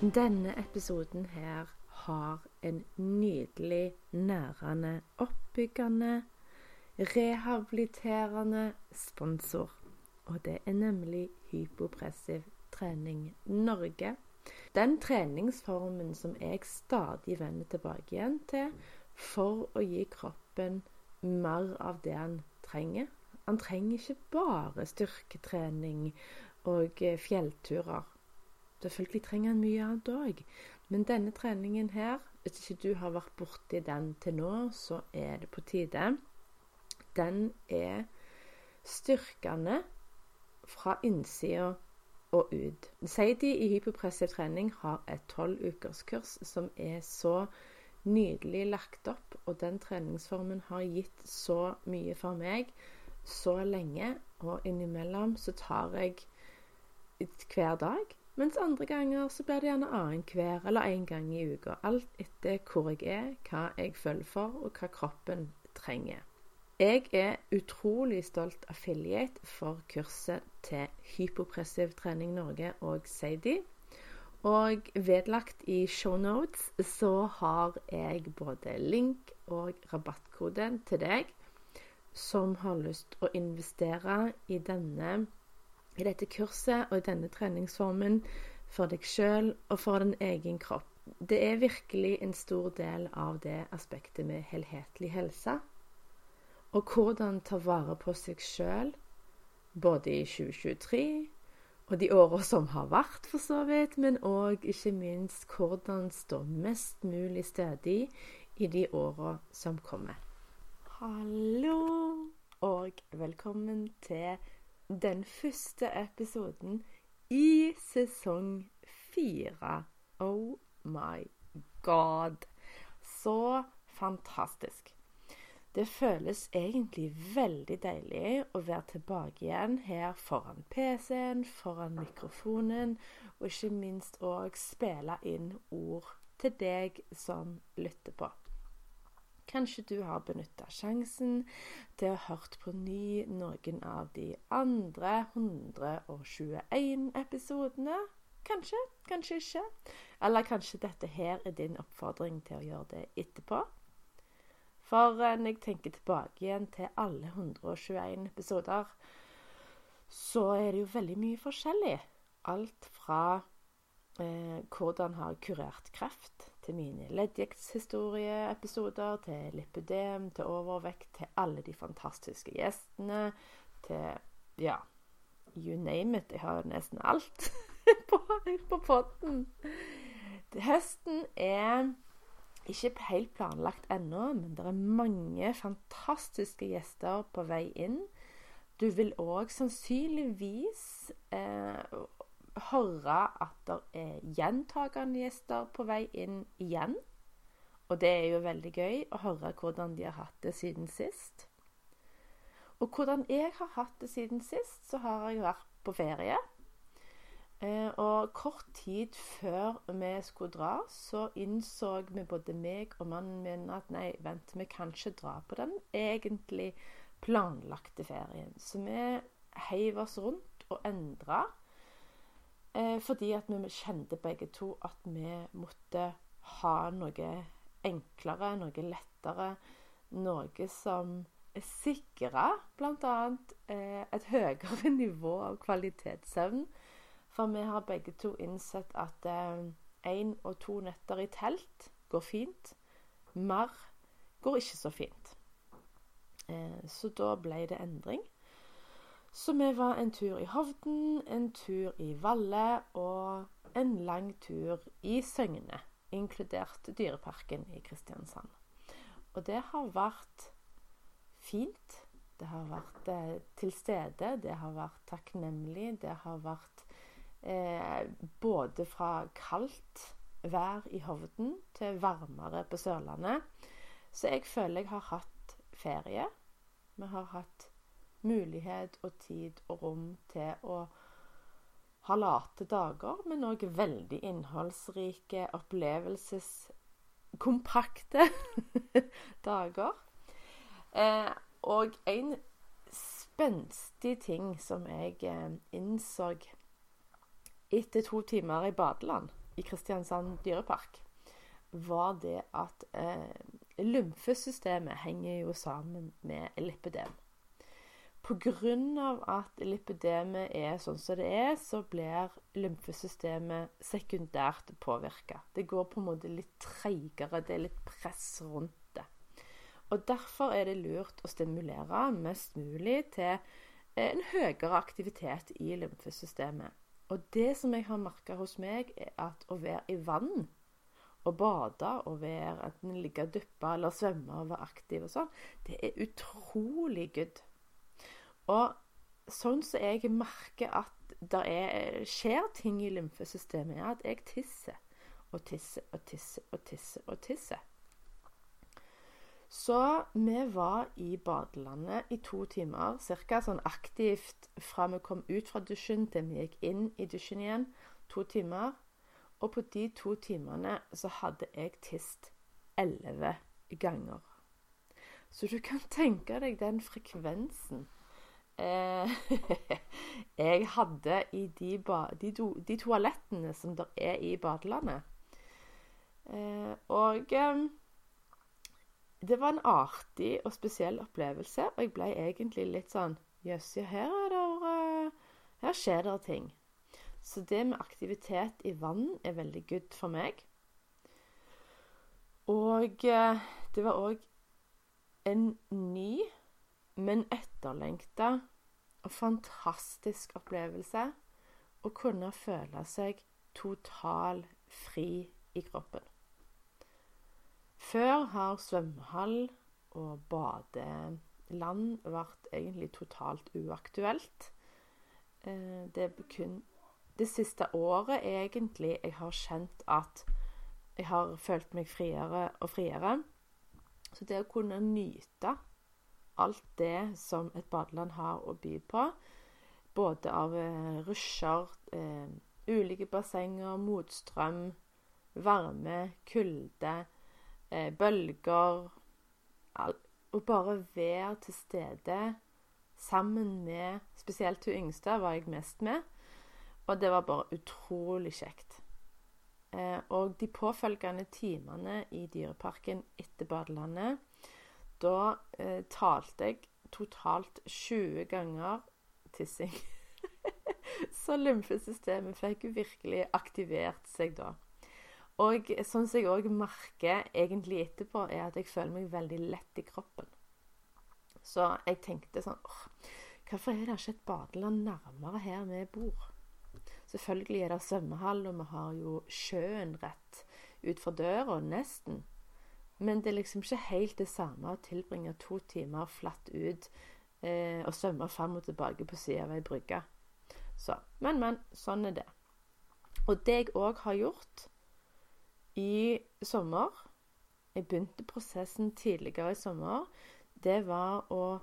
Denne episoden her har en nydelig, nærende, oppbyggende, rehabiliterende sponsor. Og det er nemlig Hypopressiv trening Norge. Den treningsformen som jeg stadig vender tilbake igjen til for å gi kroppen mer av det han trenger. Han trenger ikke bare styrketrening og fjellturer. Selvfølgelig trenger han mye annet òg. Men denne treningen her, hvis ikke du har vært borti den til nå, så er det på tide. Den er styrkende fra innsida og ut. Seidi i hypopressiv trening har et tolvukerskurs som er så nydelig lagt opp, og den treningsformen har gitt så mye for meg så lenge. Og innimellom så tar jeg hver dag mens andre ganger så blir det gjerne annenhver eller én gang i uka. Alt etter hvor jeg er, hva jeg føler for, og hva kroppen trenger. Jeg er utrolig stolt affiliate for kurset til Hypopressiv trening Norge og Sadie. Og vedlagt i shownotes så har jeg både link og rabattkode til deg som har lyst å investere i denne i dette kurset og i denne treningsformen for deg sjøl og for din egen kropp. Det er virkelig en stor del av det aspektet med helhetlig helse. Og hvordan ta vare på seg sjøl, både i 2023 og de åra som har vært, for så vidt, men òg ikke minst hvordan stå mest mulig stødig i de åra som kommer. Hallo, og velkommen til den første episoden i sesong fire. Oh my god. Så fantastisk. Det føles egentlig veldig deilig å være tilbake igjen her foran PC-en, foran mikrofonen, og ikke minst òg spille inn ord til deg som lytter på. Kanskje du har benytta sjansen til å hørt på ny noen av de andre 121 episodene. Kanskje, kanskje ikke. Eller kanskje dette her er din oppfordring til å gjøre det etterpå. For eh, når jeg tenker tilbake igjen til alle 121 episoder, så er det jo veldig mye forskjellig. Alt fra eh, hvordan har kurert kreft til mine leddgiktshistorieepisoder, til lipødem, til overvekt, til alle de fantastiske gjestene, til ja, you name it. Jeg har nesten alt på, på potten. Høsten er ikke helt planlagt ennå, men det er mange fantastiske gjester på vei inn. Du vil òg sannsynligvis eh, høre at det er gjentagende gjester på vei inn igjen. Og det er jo veldig gøy å høre hvordan de har hatt det siden sist. Og hvordan jeg har hatt det siden sist, så har jeg vært på ferie. Eh, og kort tid før vi skulle dra, så innså vi både meg og mannen min at nei, vent, vi kan ikke dra på den egentlig planlagte ferien. Så vi heiv oss rundt og endra fordi at vi kjente begge to at vi måtte ha noe enklere, noe lettere. Noe som sikra bl.a. Eh, et høyere nivå av kvalitetssøvn. For vi har begge to innsett at én eh, og to netter i telt går fint. Mer går ikke så fint. Eh, så da ble det endring. Så vi var en tur i Hovden, en tur i Valle og en lang tur i Søgne, inkludert Dyreparken i Kristiansand. Og det har vært fint. Det har vært eh, til stede, det har vært takknemlig, det har vært Eh, både fra kaldt vær i Hovden til varmere på Sørlandet. Så jeg føler jeg har hatt ferie. Vi har hatt mulighet og tid og rom til å ha late dager, men òg veldig innholdsrike, opplevelseskompakte dager. Eh, og en spenstig ting som jeg eh, innså etter to timer i badeland i Kristiansand dyrepark, var det at eh, lymfesystemet henger jo sammen med lipidem. Pga. at lipidemet er sånn som det er, så blir lymfesystemet sekundært påvirka. Det går på en måte litt treigere, det er litt press rundt det. Og Derfor er det lurt å stimulere mest mulig til en høyere aktivitet i lymfesystemet. Og det som jeg har merka hos meg, er at å være i vann og bade og være enten ligge og duppe eller svømme og være aktiv og sånn, det er utrolig good. Og sånn som så jeg merker at det er, skjer ting i lymfesystemet, er at jeg tisser og tisser og tisser og tisser og tisser. Så vi var i badelandet i to timer, ca. sånn aktivt fra vi kom ut fra dusjen til vi gikk inn i dusjen igjen. To timer. Og på de to timene så hadde jeg tist elleve ganger. Så du kan tenke deg den frekvensen jeg hadde i de, de, to, de, toalettene som der er i badelandet. Eh, og eh, det var en artig og spesiell opplevelse, og jeg ble egentlig litt sånn Jøss, ja, her, uh, her skjer det ting. Så det med aktivitet i vann er veldig good for meg. Og eh, det var òg en ny, men etterlengta og fantastisk opplevelse å kunne føle seg total fri i kroppen. Før har svømmehall og badeland vært egentlig totalt uaktuelt. Eh, det er kun det siste året egentlig jeg har kjent at jeg har følt meg friere og friere. Så det å kunne nyte alt det som et badeland har å by på, både av eh, rusjer, eh, ulike bassenger, motstrøm, varme, kulde eh, bølger og bare være til stede sammen med Spesielt hun yngste var jeg mest med. Og det var bare utrolig kjekt. Eh, og de påfølgende timene i Dyreparken etter badelandet, da eh, talte jeg totalt 20 ganger tissing. Så lymfesystemet fikk jo virkelig aktivert seg da. Og sånn som jeg òg merker egentlig etterpå, er at jeg føler meg veldig lett i kroppen. Så jeg tenkte sånn åh, Hvorfor er det ikke et badeland nærmere her vi bor? Selvfølgelig er det svømmehall, og vi har jo sjøen rett utfor døra, nesten. Men det er liksom ikke helt det samme å tilbringe to timer flatt ut eh, og svømme fram og tilbake på sida av ei brygge. Så, men, men. Sånn er det. Og det jeg òg har gjort, i sommer Jeg begynte prosessen tidligere i sommer. Det var å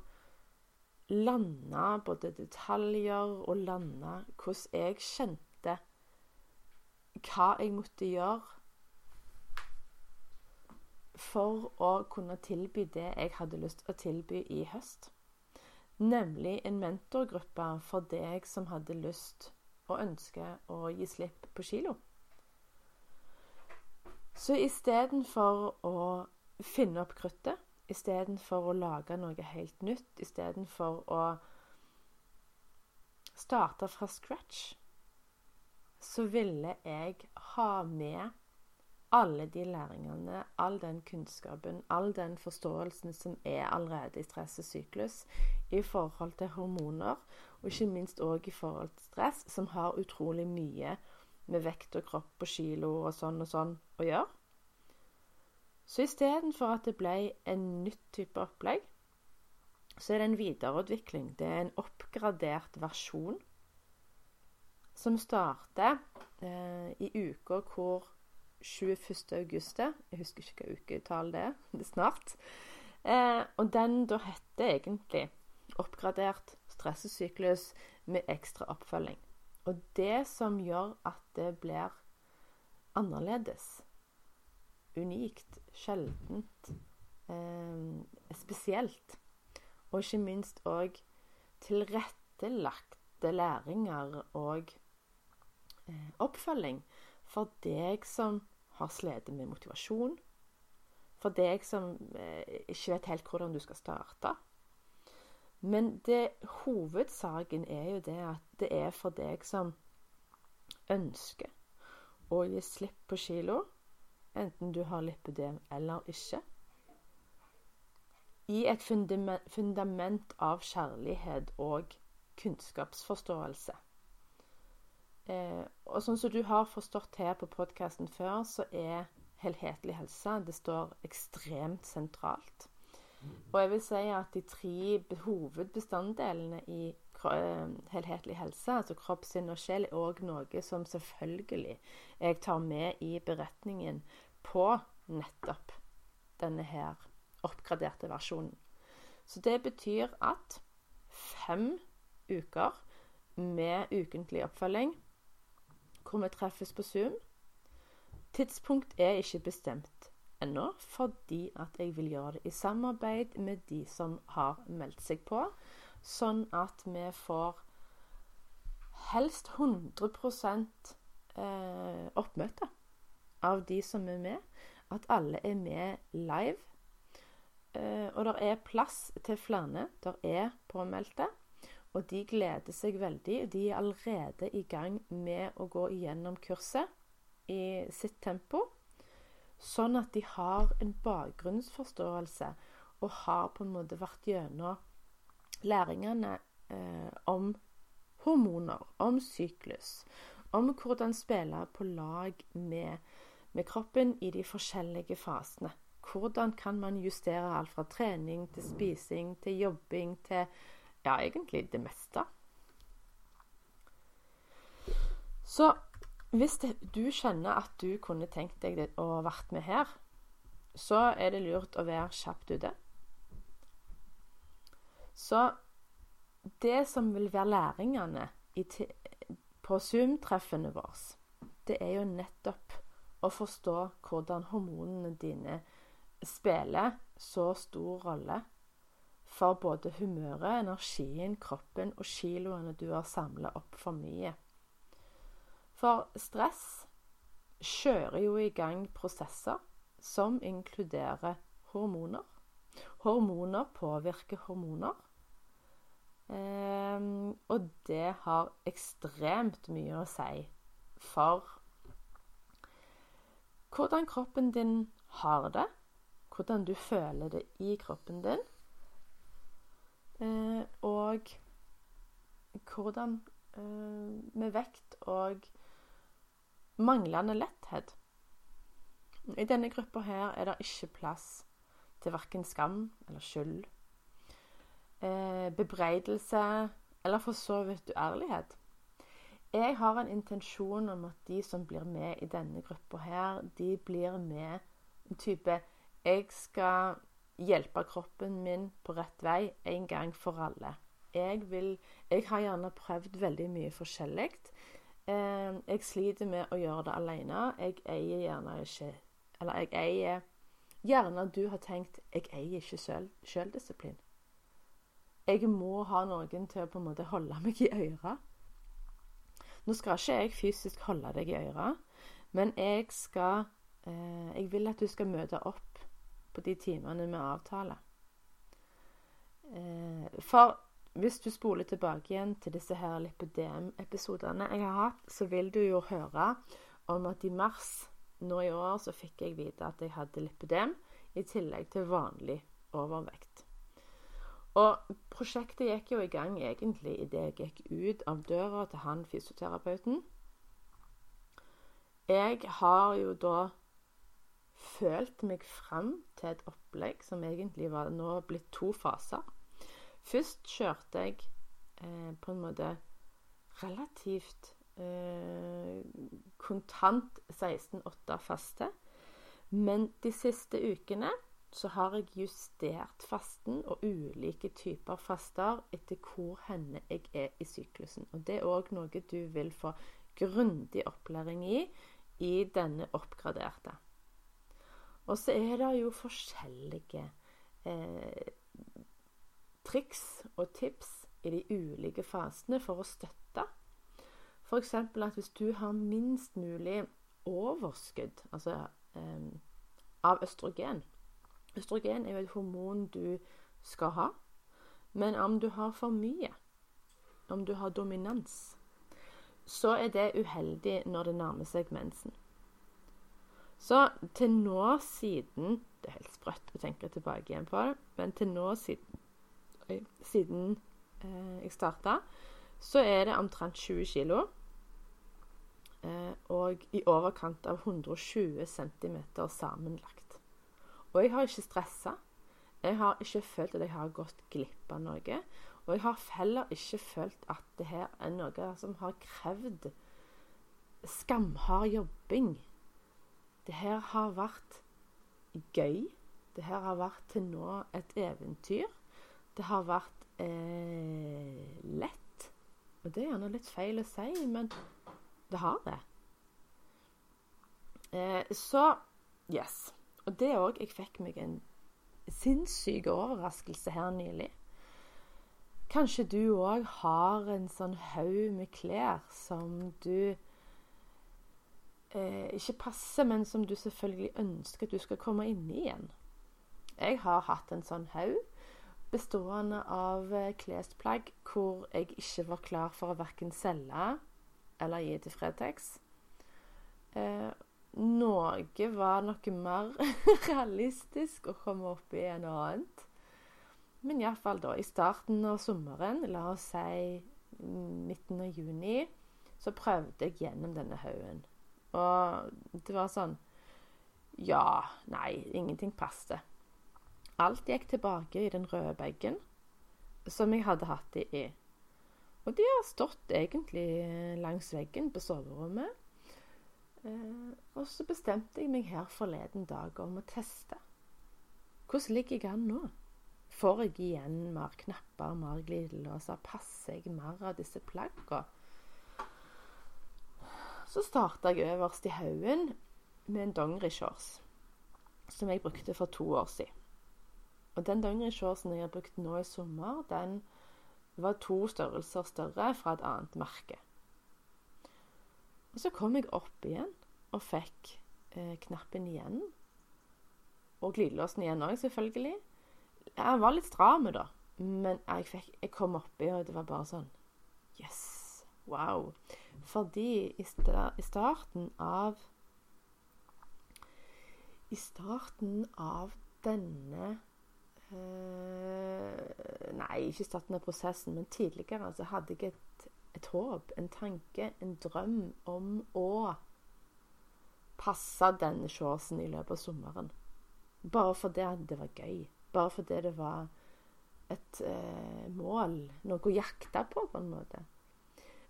lande både detaljer og lande hvordan jeg kjente hva jeg måtte gjøre for å kunne tilby det jeg hadde lyst å tilby i høst. Nemlig en mentorgruppe for deg som hadde lyst og ønske å gi slipp på kilo. Så istedenfor å finne opp kruttet, istedenfor å lage noe helt nytt, istedenfor å starte fra scratch, så ville jeg ha med alle de læringene, all den kunnskapen, all den forståelsen som er allerede i stress og syklus i forhold til hormoner, og ikke minst òg i forhold til stress, som har utrolig mye med vekt og kropp og kilo og sånn og sånn å gjøre. Så istedenfor at det ble en nytt type opplegg, så er det en videreutvikling. Det er en oppgradert versjon som starter eh, i uka hvor 21. august Jeg husker ikke hva uketall det er. Det er snart. Eh, og den da heter egentlig 'Oppgradert stressesyklus med ekstra oppfølging'. Og det som gjør at det blir annerledes, unikt, sjeldent, eh, spesielt, og ikke minst òg tilrettelagte læringer og eh, oppfølging for deg som har slitt med motivasjon, for deg som eh, ikke vet helt hvordan du skal starte. Men det, hovedsaken er jo det at det er for deg som ønsker å gi slipp på kilo, enten du har lipødem eller ikke. I et fundament av kjærlighet og kunnskapsforståelse. Eh, og sånn som du har forstått her på podkasten før, så er helhetlig helse det står ekstremt sentralt. Og jeg vil si at de tre hovedbestanddelene i eh, helhetlig helse, altså kropp, sinn og sjel, er òg noe som selvfølgelig jeg tar med i beretningen på nettopp denne her oppgraderte versjonen. Så det betyr at fem uker med ukentlig oppfølging hvor vi treffes på Zoom. Tidspunkt er ikke bestemt ennå, fordi at jeg vil gjøre det i samarbeid med de som har meldt seg på, sånn at vi får helst 100 eh, oppmøte av de som er med. At alle er med live. Eh, og det er plass til flere. Det er påmeldte. Og de gleder seg veldig. De er allerede i gang med å gå igjennom kurset i sitt tempo. Sånn at de har en bakgrunnsforståelse og har på en måte vært gjennom læringene eh, om hormoner, om syklus, om hvordan spille på lag med, med kroppen i de forskjellige fasene. Hvordan kan man justere alt fra trening til spising til jobbing til ja, egentlig det meste. Så hvis det, du kjenner at du kunne tenkt deg det, å vært med her, så er det lurt å være kjapt ute. Så det som vil være læringene på Zoom-treffene våre, det er jo nettopp å forstå hvordan hormonene dine spiller så stor rolle for både humøret, energien, kroppen og kiloene du har samla opp for mye. For stress kjører jo i gang prosesser som inkluderer hormoner. Hormoner påvirker hormoner. Um, og det har ekstremt mye å si for hvordan kroppen din har det, hvordan du føler det i kroppen din, Eh, og hvordan eh, Med vekt og manglende letthet. I denne gruppa her er det ikke plass til verken skam eller skyld, eh, bebreidelse eller for så vidt uærlighet. Jeg har en intensjon om at de som blir med i denne gruppa her, de blir med en type Jeg skal hjelpe kroppen min på rett vei en gang for alle. Jeg, vil, jeg har gjerne prøvd veldig mye forskjellig. Eh, jeg sliter med å gjøre det alene. Jeg eier gjerne ikke Eller jeg eier Gjerne du har tenkt jeg eier ikke selv, selvdisiplin. Jeg må ha noen til å på en måte holde meg i øret. Nå skal ikke jeg fysisk holde deg i øret, men jeg skal eh, Jeg vil at du skal møte opp på de timene vi avtaler. Eh, for hvis du spoler tilbake igjen til disse her lipodem-episodene jeg har hatt, så vil du jo høre om at i mars nå i år så fikk jeg vite at jeg hadde lipodem i tillegg til vanlig overvekt. Og prosjektet gikk jo i gang egentlig idet jeg gikk ut av døra til han fysioterapeuten. Jeg har jo da følt meg fram til et opplegg som egentlig var nå blitt to faser. Først kjørte jeg eh, på en måte relativt eh, kontant 16,8 faste. Men de siste ukene så har jeg justert fasten og ulike typer faster etter hvor henne jeg er i syklusen. Og det er òg noe du vil få grundig opplæring i i denne oppgraderte. Og så er det jo forskjellige eh, triks og tips i de ulike fasene for å støtte. F.eks. at hvis du har minst mulig overskudd altså, eh, av østrogen Østrogen er jo et hormon du skal ha. Men om du har for mye, om du har dominans, så er det uheldig når det nærmer seg mensen. Så til nå siden Det er helt sprøtt å tenke tilbake igjen på det, men til nå siden, siden eh, jeg starta, så er det omtrent 20 kilo. Eh, og i overkant av 120 cm sammenlagt. Og jeg har ikke stressa. Jeg har ikke følt at jeg har gått glipp av noe. Og jeg har heller ikke følt at det her er noe som har krevd skamhard jobbing. Det her har vært gøy. Det her har vært til nå et eventyr. Det har vært eh, lett. Og det er gjerne litt feil å si, men det har det. Eh, så yes. Og det òg Jeg fikk meg en sinnssyk overraskelse her nylig. Kanskje du òg har en sånn haug med klær som du eh, ikke passer, men som du selvfølgelig ønsker at du skal komme inn i igjen. Jeg har hatt en sånn haug bestående av eh, klesplagg hvor jeg ikke var klar for å verken selge eller gi til Fretex. Eh, noe var noe mer realistisk å komme opp i enn annet. Men iallfall da, i starten av sommeren, la oss si midten av juni, så prøvde jeg gjennom denne haugen. Og det var sånn Ja, nei, ingenting passet. Alt gikk tilbake i den røde bagen som jeg hadde hatt de i. Og de har stått egentlig langs veggen på soverommet. Eh, og så bestemte jeg meg her forleden dag om å teste. Hvordan ligger jeg an nå? Får jeg igjen mer knapper, mer glidelåser? Passer jeg mer av disse plaggene? Så starta jeg øverst i haugen med en dongerishorts som jeg brukte for to år siden. Og den dongerishortsen jeg har brukt nå i sommer, den var to størrelser større fra et annet merke. Og så kom jeg opp igjen og fikk eh, knappen igjen. Og glidelåsen igjen òg, selvfølgelig. Jeg var litt stram, da. Men jeg, fikk, jeg kom oppi, og det var bare sånn Yes! Wow. Fordi i, sta, i starten av I starten av denne øh, Nei, ikke i starten av prosessen, men tidligere så hadde jeg et et håp, en tanke, en drøm om å passe denne shortsen i løpet av sommeren. Bare fordi det var gøy. Bare fordi det var et eh, mål. Noe å jakte på, på en måte.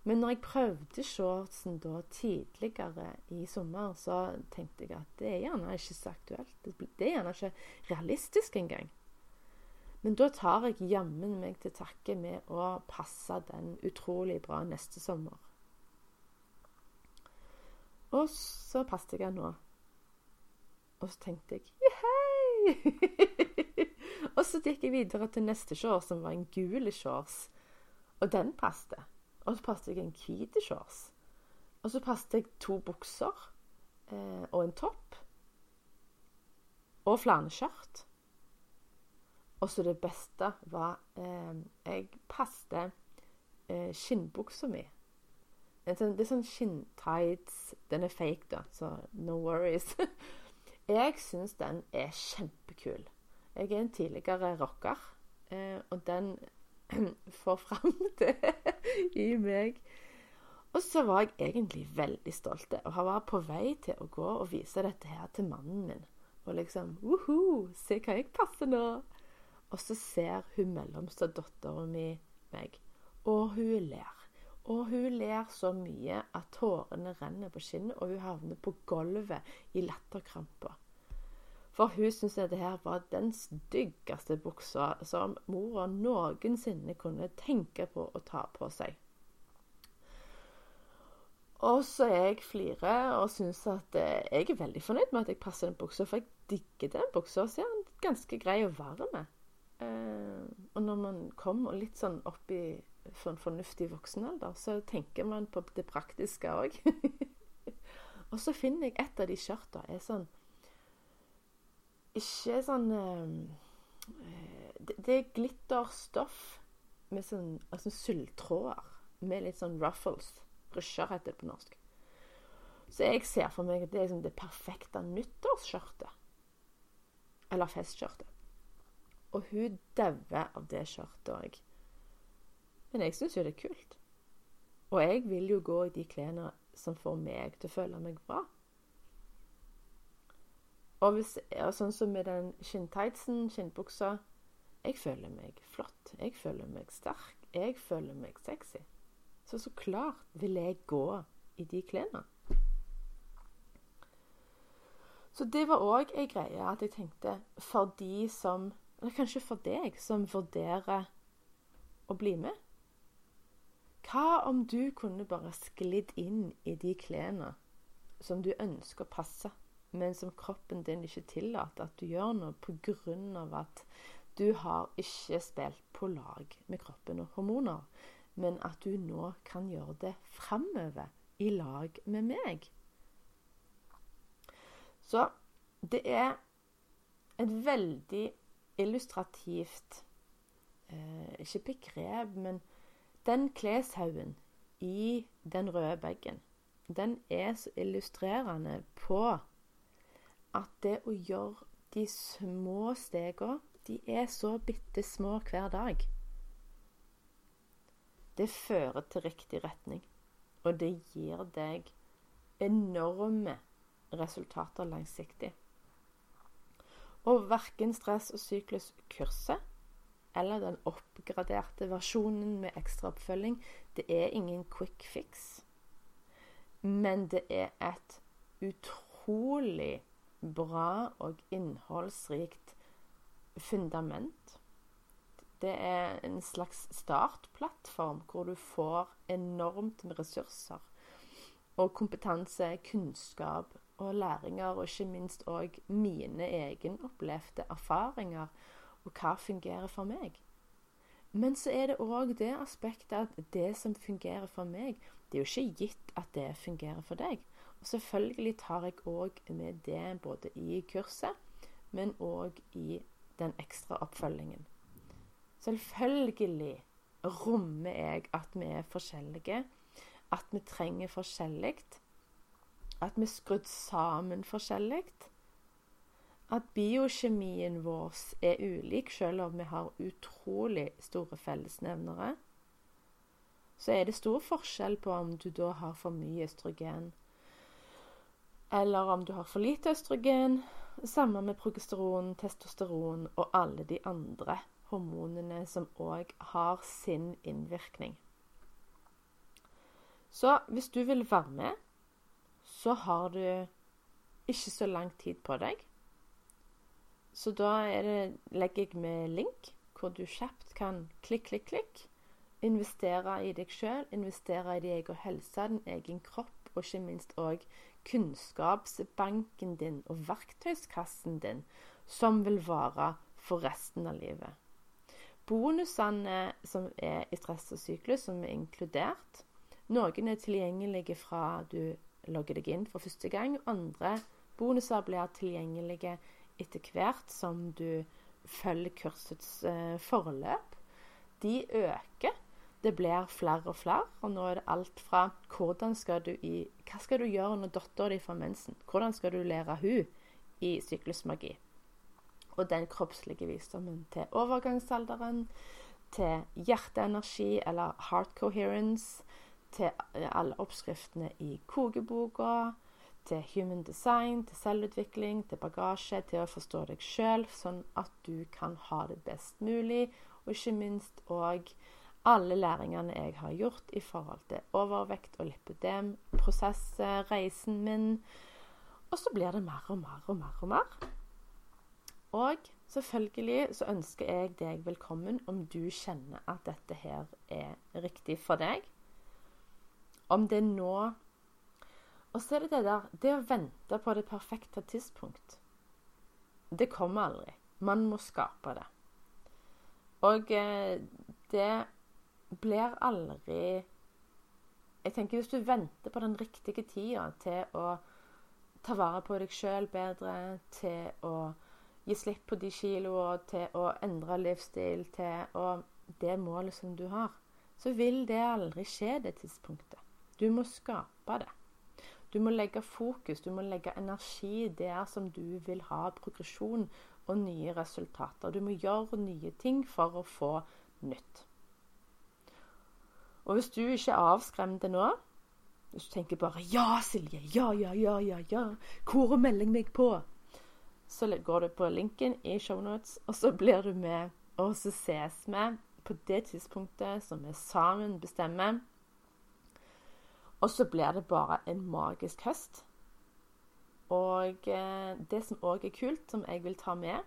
Men når jeg prøvde shortsen da tidligere i sommer, så tenkte jeg at det er gjerne ikke så aktuelt. Det er gjerne ikke realistisk engang. Men da tar jeg jammen meg til takke med å passe den utrolig bra neste sommer. Og så passet jeg den nå. Og så tenkte jeg hei! og så gikk jeg videre til neste shorts, som var en gul shorts. Og den passet. Og så passet jeg en hvit shorts. Og så passet jeg to bukser eh, og en topp. Og flaneskjørt. Og så det beste var eh, Jeg passet eh, skinnbuksa mi. Sånn, det er sånn skinntights. Den er fake, da, så no worries. jeg syns den er kjempekul. Jeg er en tidligere rocker, eh, og den får fram det i meg. Og så var jeg egentlig veldig stolt og han var på vei til å gå og vise dette her til mannen min. Og liksom Woho! Se hva jeg passer nå! Og så ser hun mellomste dattera mi meg, og hun ler. Og hun ler så mye at tårene renner på kinnet, og hun havner på gulvet i latterkramper. For hun syntes dette her var den styggeste buksa som mora noensinne kunne tenke på å ta på seg. Og så jeg flirer og syns at eh, jeg er veldig fornøyd med at jeg passer den buksa, for jeg digger den buksa. Så er den ganske grei å være med. Eh, og når man kommer litt sånn opp i for en fornuftig voksenalder, så tenker man på det praktiske òg. og så finner jeg et av de skjørta er sånn Ikke sånn eh, det, det, er glitterstoff med sånn altså sølvtråder med litt sånn ruffles. Rusher heter det på norsk. Så jeg ser for meg at det er liksom det perfekte nyttårsskjørtet. Eller festskjørtet. Og hun dauer av det skjørtet òg. Men jeg syns jo det er kult. Og jeg vil jo gå i de klærne som får meg til å føle meg bra. Og, hvis, sånn som med den skinntightsen, skinnbuksa Jeg føler meg flott. Jeg føler meg sterk. Jeg føler meg sexy. Så så klart vil jeg gå i de klærne. Så det var òg ei greie at jeg tenkte for de som Eller kanskje for deg som vurderer å bli med. Hva om du kunne bare sklidd inn i de klærne som du ønsker å passe, men som kroppen din ikke tillater at du gjør noe pga. at du har ikke spilt på lag med kroppen og hormoner, men at du nå kan gjøre det framover i lag med meg? Så det er et veldig illustrativt eh, Ikke begrep, men den kleshaugen i den røde bagen, den er så illustrerende på at det å gjøre de små stegene De er så bitte små hver dag. Det fører til riktig retning, og det gir deg enorme resultater langsiktig. Og verken stress og syklus-kurset eller den oppgraderte versjonen med ekstra oppfølging, det er ingen quick fix. Men det er et utrolig bra og innholdsrikt fundament. Det er en slags startplattform hvor du får enormt med ressurser og kompetanse, kunnskap og læringer, og ikke minst òg mine egenopplevde erfaringer og hva fungerer for meg. Men så er det òg det aspektet at det som fungerer for meg, det er jo ikke gitt at det fungerer for deg. Selvfølgelig tar jeg òg med det både i kurset, men òg i den ekstra oppfølgingen. Selvfølgelig rommer jeg at vi er forskjellige, at vi trenger forskjellig, at vi er skrudd sammen forskjellig. At biokjemien vår er ulik, selv om vi har utrolig store fellesnevnere. Så er det stor forskjell på om du da har for mye østrogen, eller om du har for lite østrogen. Samme med progesteron, testosteron og alle de andre hormonene som òg har sin innvirkning. Så hvis du vil være med, så har du ikke så lang tid på deg. Så da det, legger jeg med link hvor du kjapt kan klikk, klikk, klikk. Investere i deg sjøl, investere i din egen helse, din egen kropp, og ikke minst òg kunnskapsbanken din og verktøyskassen din, som vil vare for resten av livet. Bonusene som er i stress og syklus, som er inkludert. Noen er tilgjengelige fra du logger deg inn for første gang. Andre bonuser blir tilgjengelige etter hvert som du følger kursets eh, forløp. De øker. Det blir flere og flere. Og nå er det alt fra hvordan skal du i, hva skal du gjøre når dattera di får mensen? Hvordan skal du lære hun i syklusmagi? og den kroppslige visdommen til overgangsalderen, til hjerteenergi eller heart coherence, til alle oppskriftene i kokeboka, til human design, til selvutvikling, til bagasje, til å forstå deg sjøl, sånn at du kan ha det best mulig, og ikke minst òg alle læringene jeg har gjort i forhold til overvekt og lipødem, prosesset, reisen min. Og så blir det mer og mer og mer og mer. Og selvfølgelig så ønsker jeg deg velkommen om du kjenner at dette her er riktig for deg. Om det nå Og så er det det der Det å vente på det perfekte tidspunkt. Det kommer aldri. Man må skape det. Og eh, det blir aldri Jeg tenker hvis du venter på den riktige tida til å ta vare på deg sjøl bedre, til å gi slipp på de kiloene, til å endre livsstil, til å det målet som du har, så vil det aldri skje det tidspunktet. Du må skape det. Du må legge fokus, du må legge energi der som du vil ha progresjon og nye resultater. Du må gjøre nye ting for å få nytt. Og hvis du ikke er avskremt nå, hvis du tenker bare 'Ja, Silje. Ja, ja, ja, ja, ja. Hvor melding meg på?' Så går du på linken i shownotes, og så blir du med, og så ses vi på det tidspunktet som vi sammen bestemmer. Og så blir det bare en magisk høst. Og eh, det som òg er kult, som jeg vil ta med,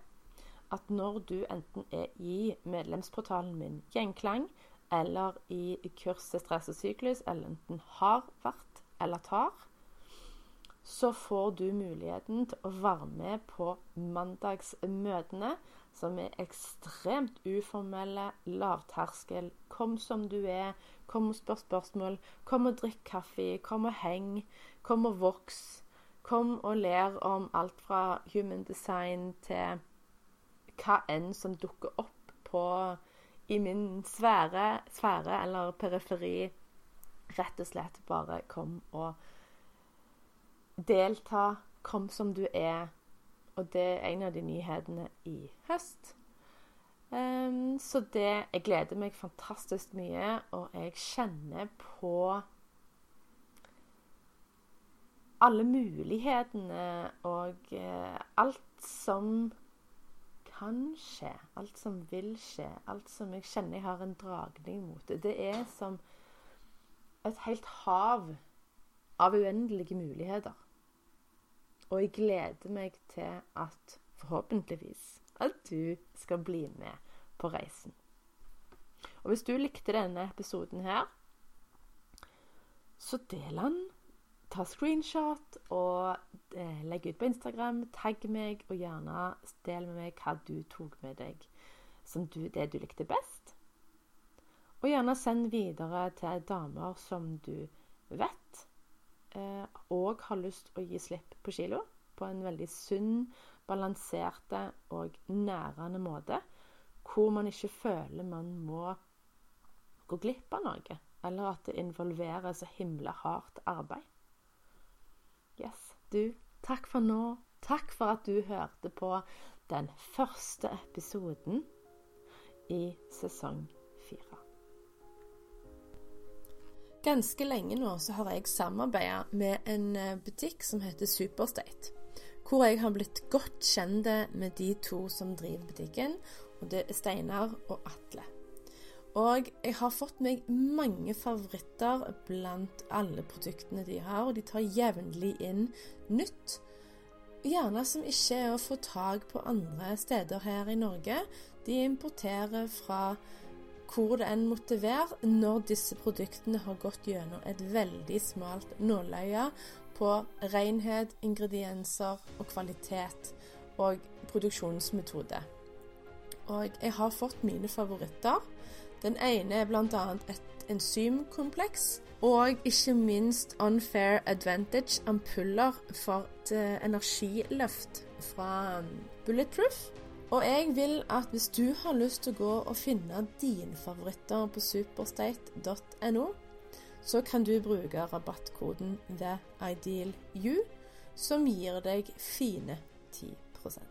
at når du enten er i medlemsportalen min Gjengklang, eller i kurset Stress og syklus, eller enten har vært eller tar, så får du muligheten til å være med på mandagsmøtene, som er ekstremt uformelle, lavterskel. Kom som du er, kom og spør spørsmål, kom og drikk kaffe, kom og heng, kom og voks. Kom og ler om alt fra human design til hva enn som dukker opp på i min sfære, sfære eller periferi. Rett og slett bare kom og delta. Kom som du er. Og det er en av de nyhetene i høst. Um, så det Jeg gleder meg fantastisk mye, og jeg kjenner på alle mulighetene og uh, alt som kan skje, alt som vil skje, alt som jeg kjenner jeg har en dragning mot. Det er som et helt hav av uendelige muligheter. Og jeg gleder meg til at forhåpentligvis at du skal bli med på reisen. Og hvis du likte denne episoden her, så del den ta screenshot og eh, legge ut på Instagram. Tagg meg, og gjerne del med meg hva du tok med deg som du, det du likte best. Og gjerne send videre til damer som du vet eh, og har lyst å gi slipp på kilo på en veldig sunn, balanserte og nærende måte. Hvor man ikke føler man må gå glipp av noe, eller at det involverer så himla hardt arbeid. Yes. Du, takk for nå. Takk for at du hørte på den første episoden i sesong fire. Ganske lenge nå så har jeg samarbeida med en eh, butikk som heter Superstate. Hvor jeg har blitt godt kjent med de to som driver butikken. Og det er Steinar og Atle. Og jeg har fått meg mange favoritter blant alle produktene de har, og de tar jevnlig inn nytt. Gjerne som ikke er å få tak på andre steder her i Norge. De importerer fra hvor det enn måtte være, når disse produktene har gått gjennom et veldig smalt nåløye på renhet, ingredienser og kvalitet og produksjonsmetode. Og jeg har fått mine favoritter. Den ene er bl.a. et enzymkompleks. Og ikke minst Unfair Advantage ampuller for et eh, energiløft fra um, Bulletproof. Og jeg vil at hvis du har lyst til å gå og finne dine favoritter på superstate.no, så kan du bruke rabattkoden TheIdealYou, som gir deg fine 10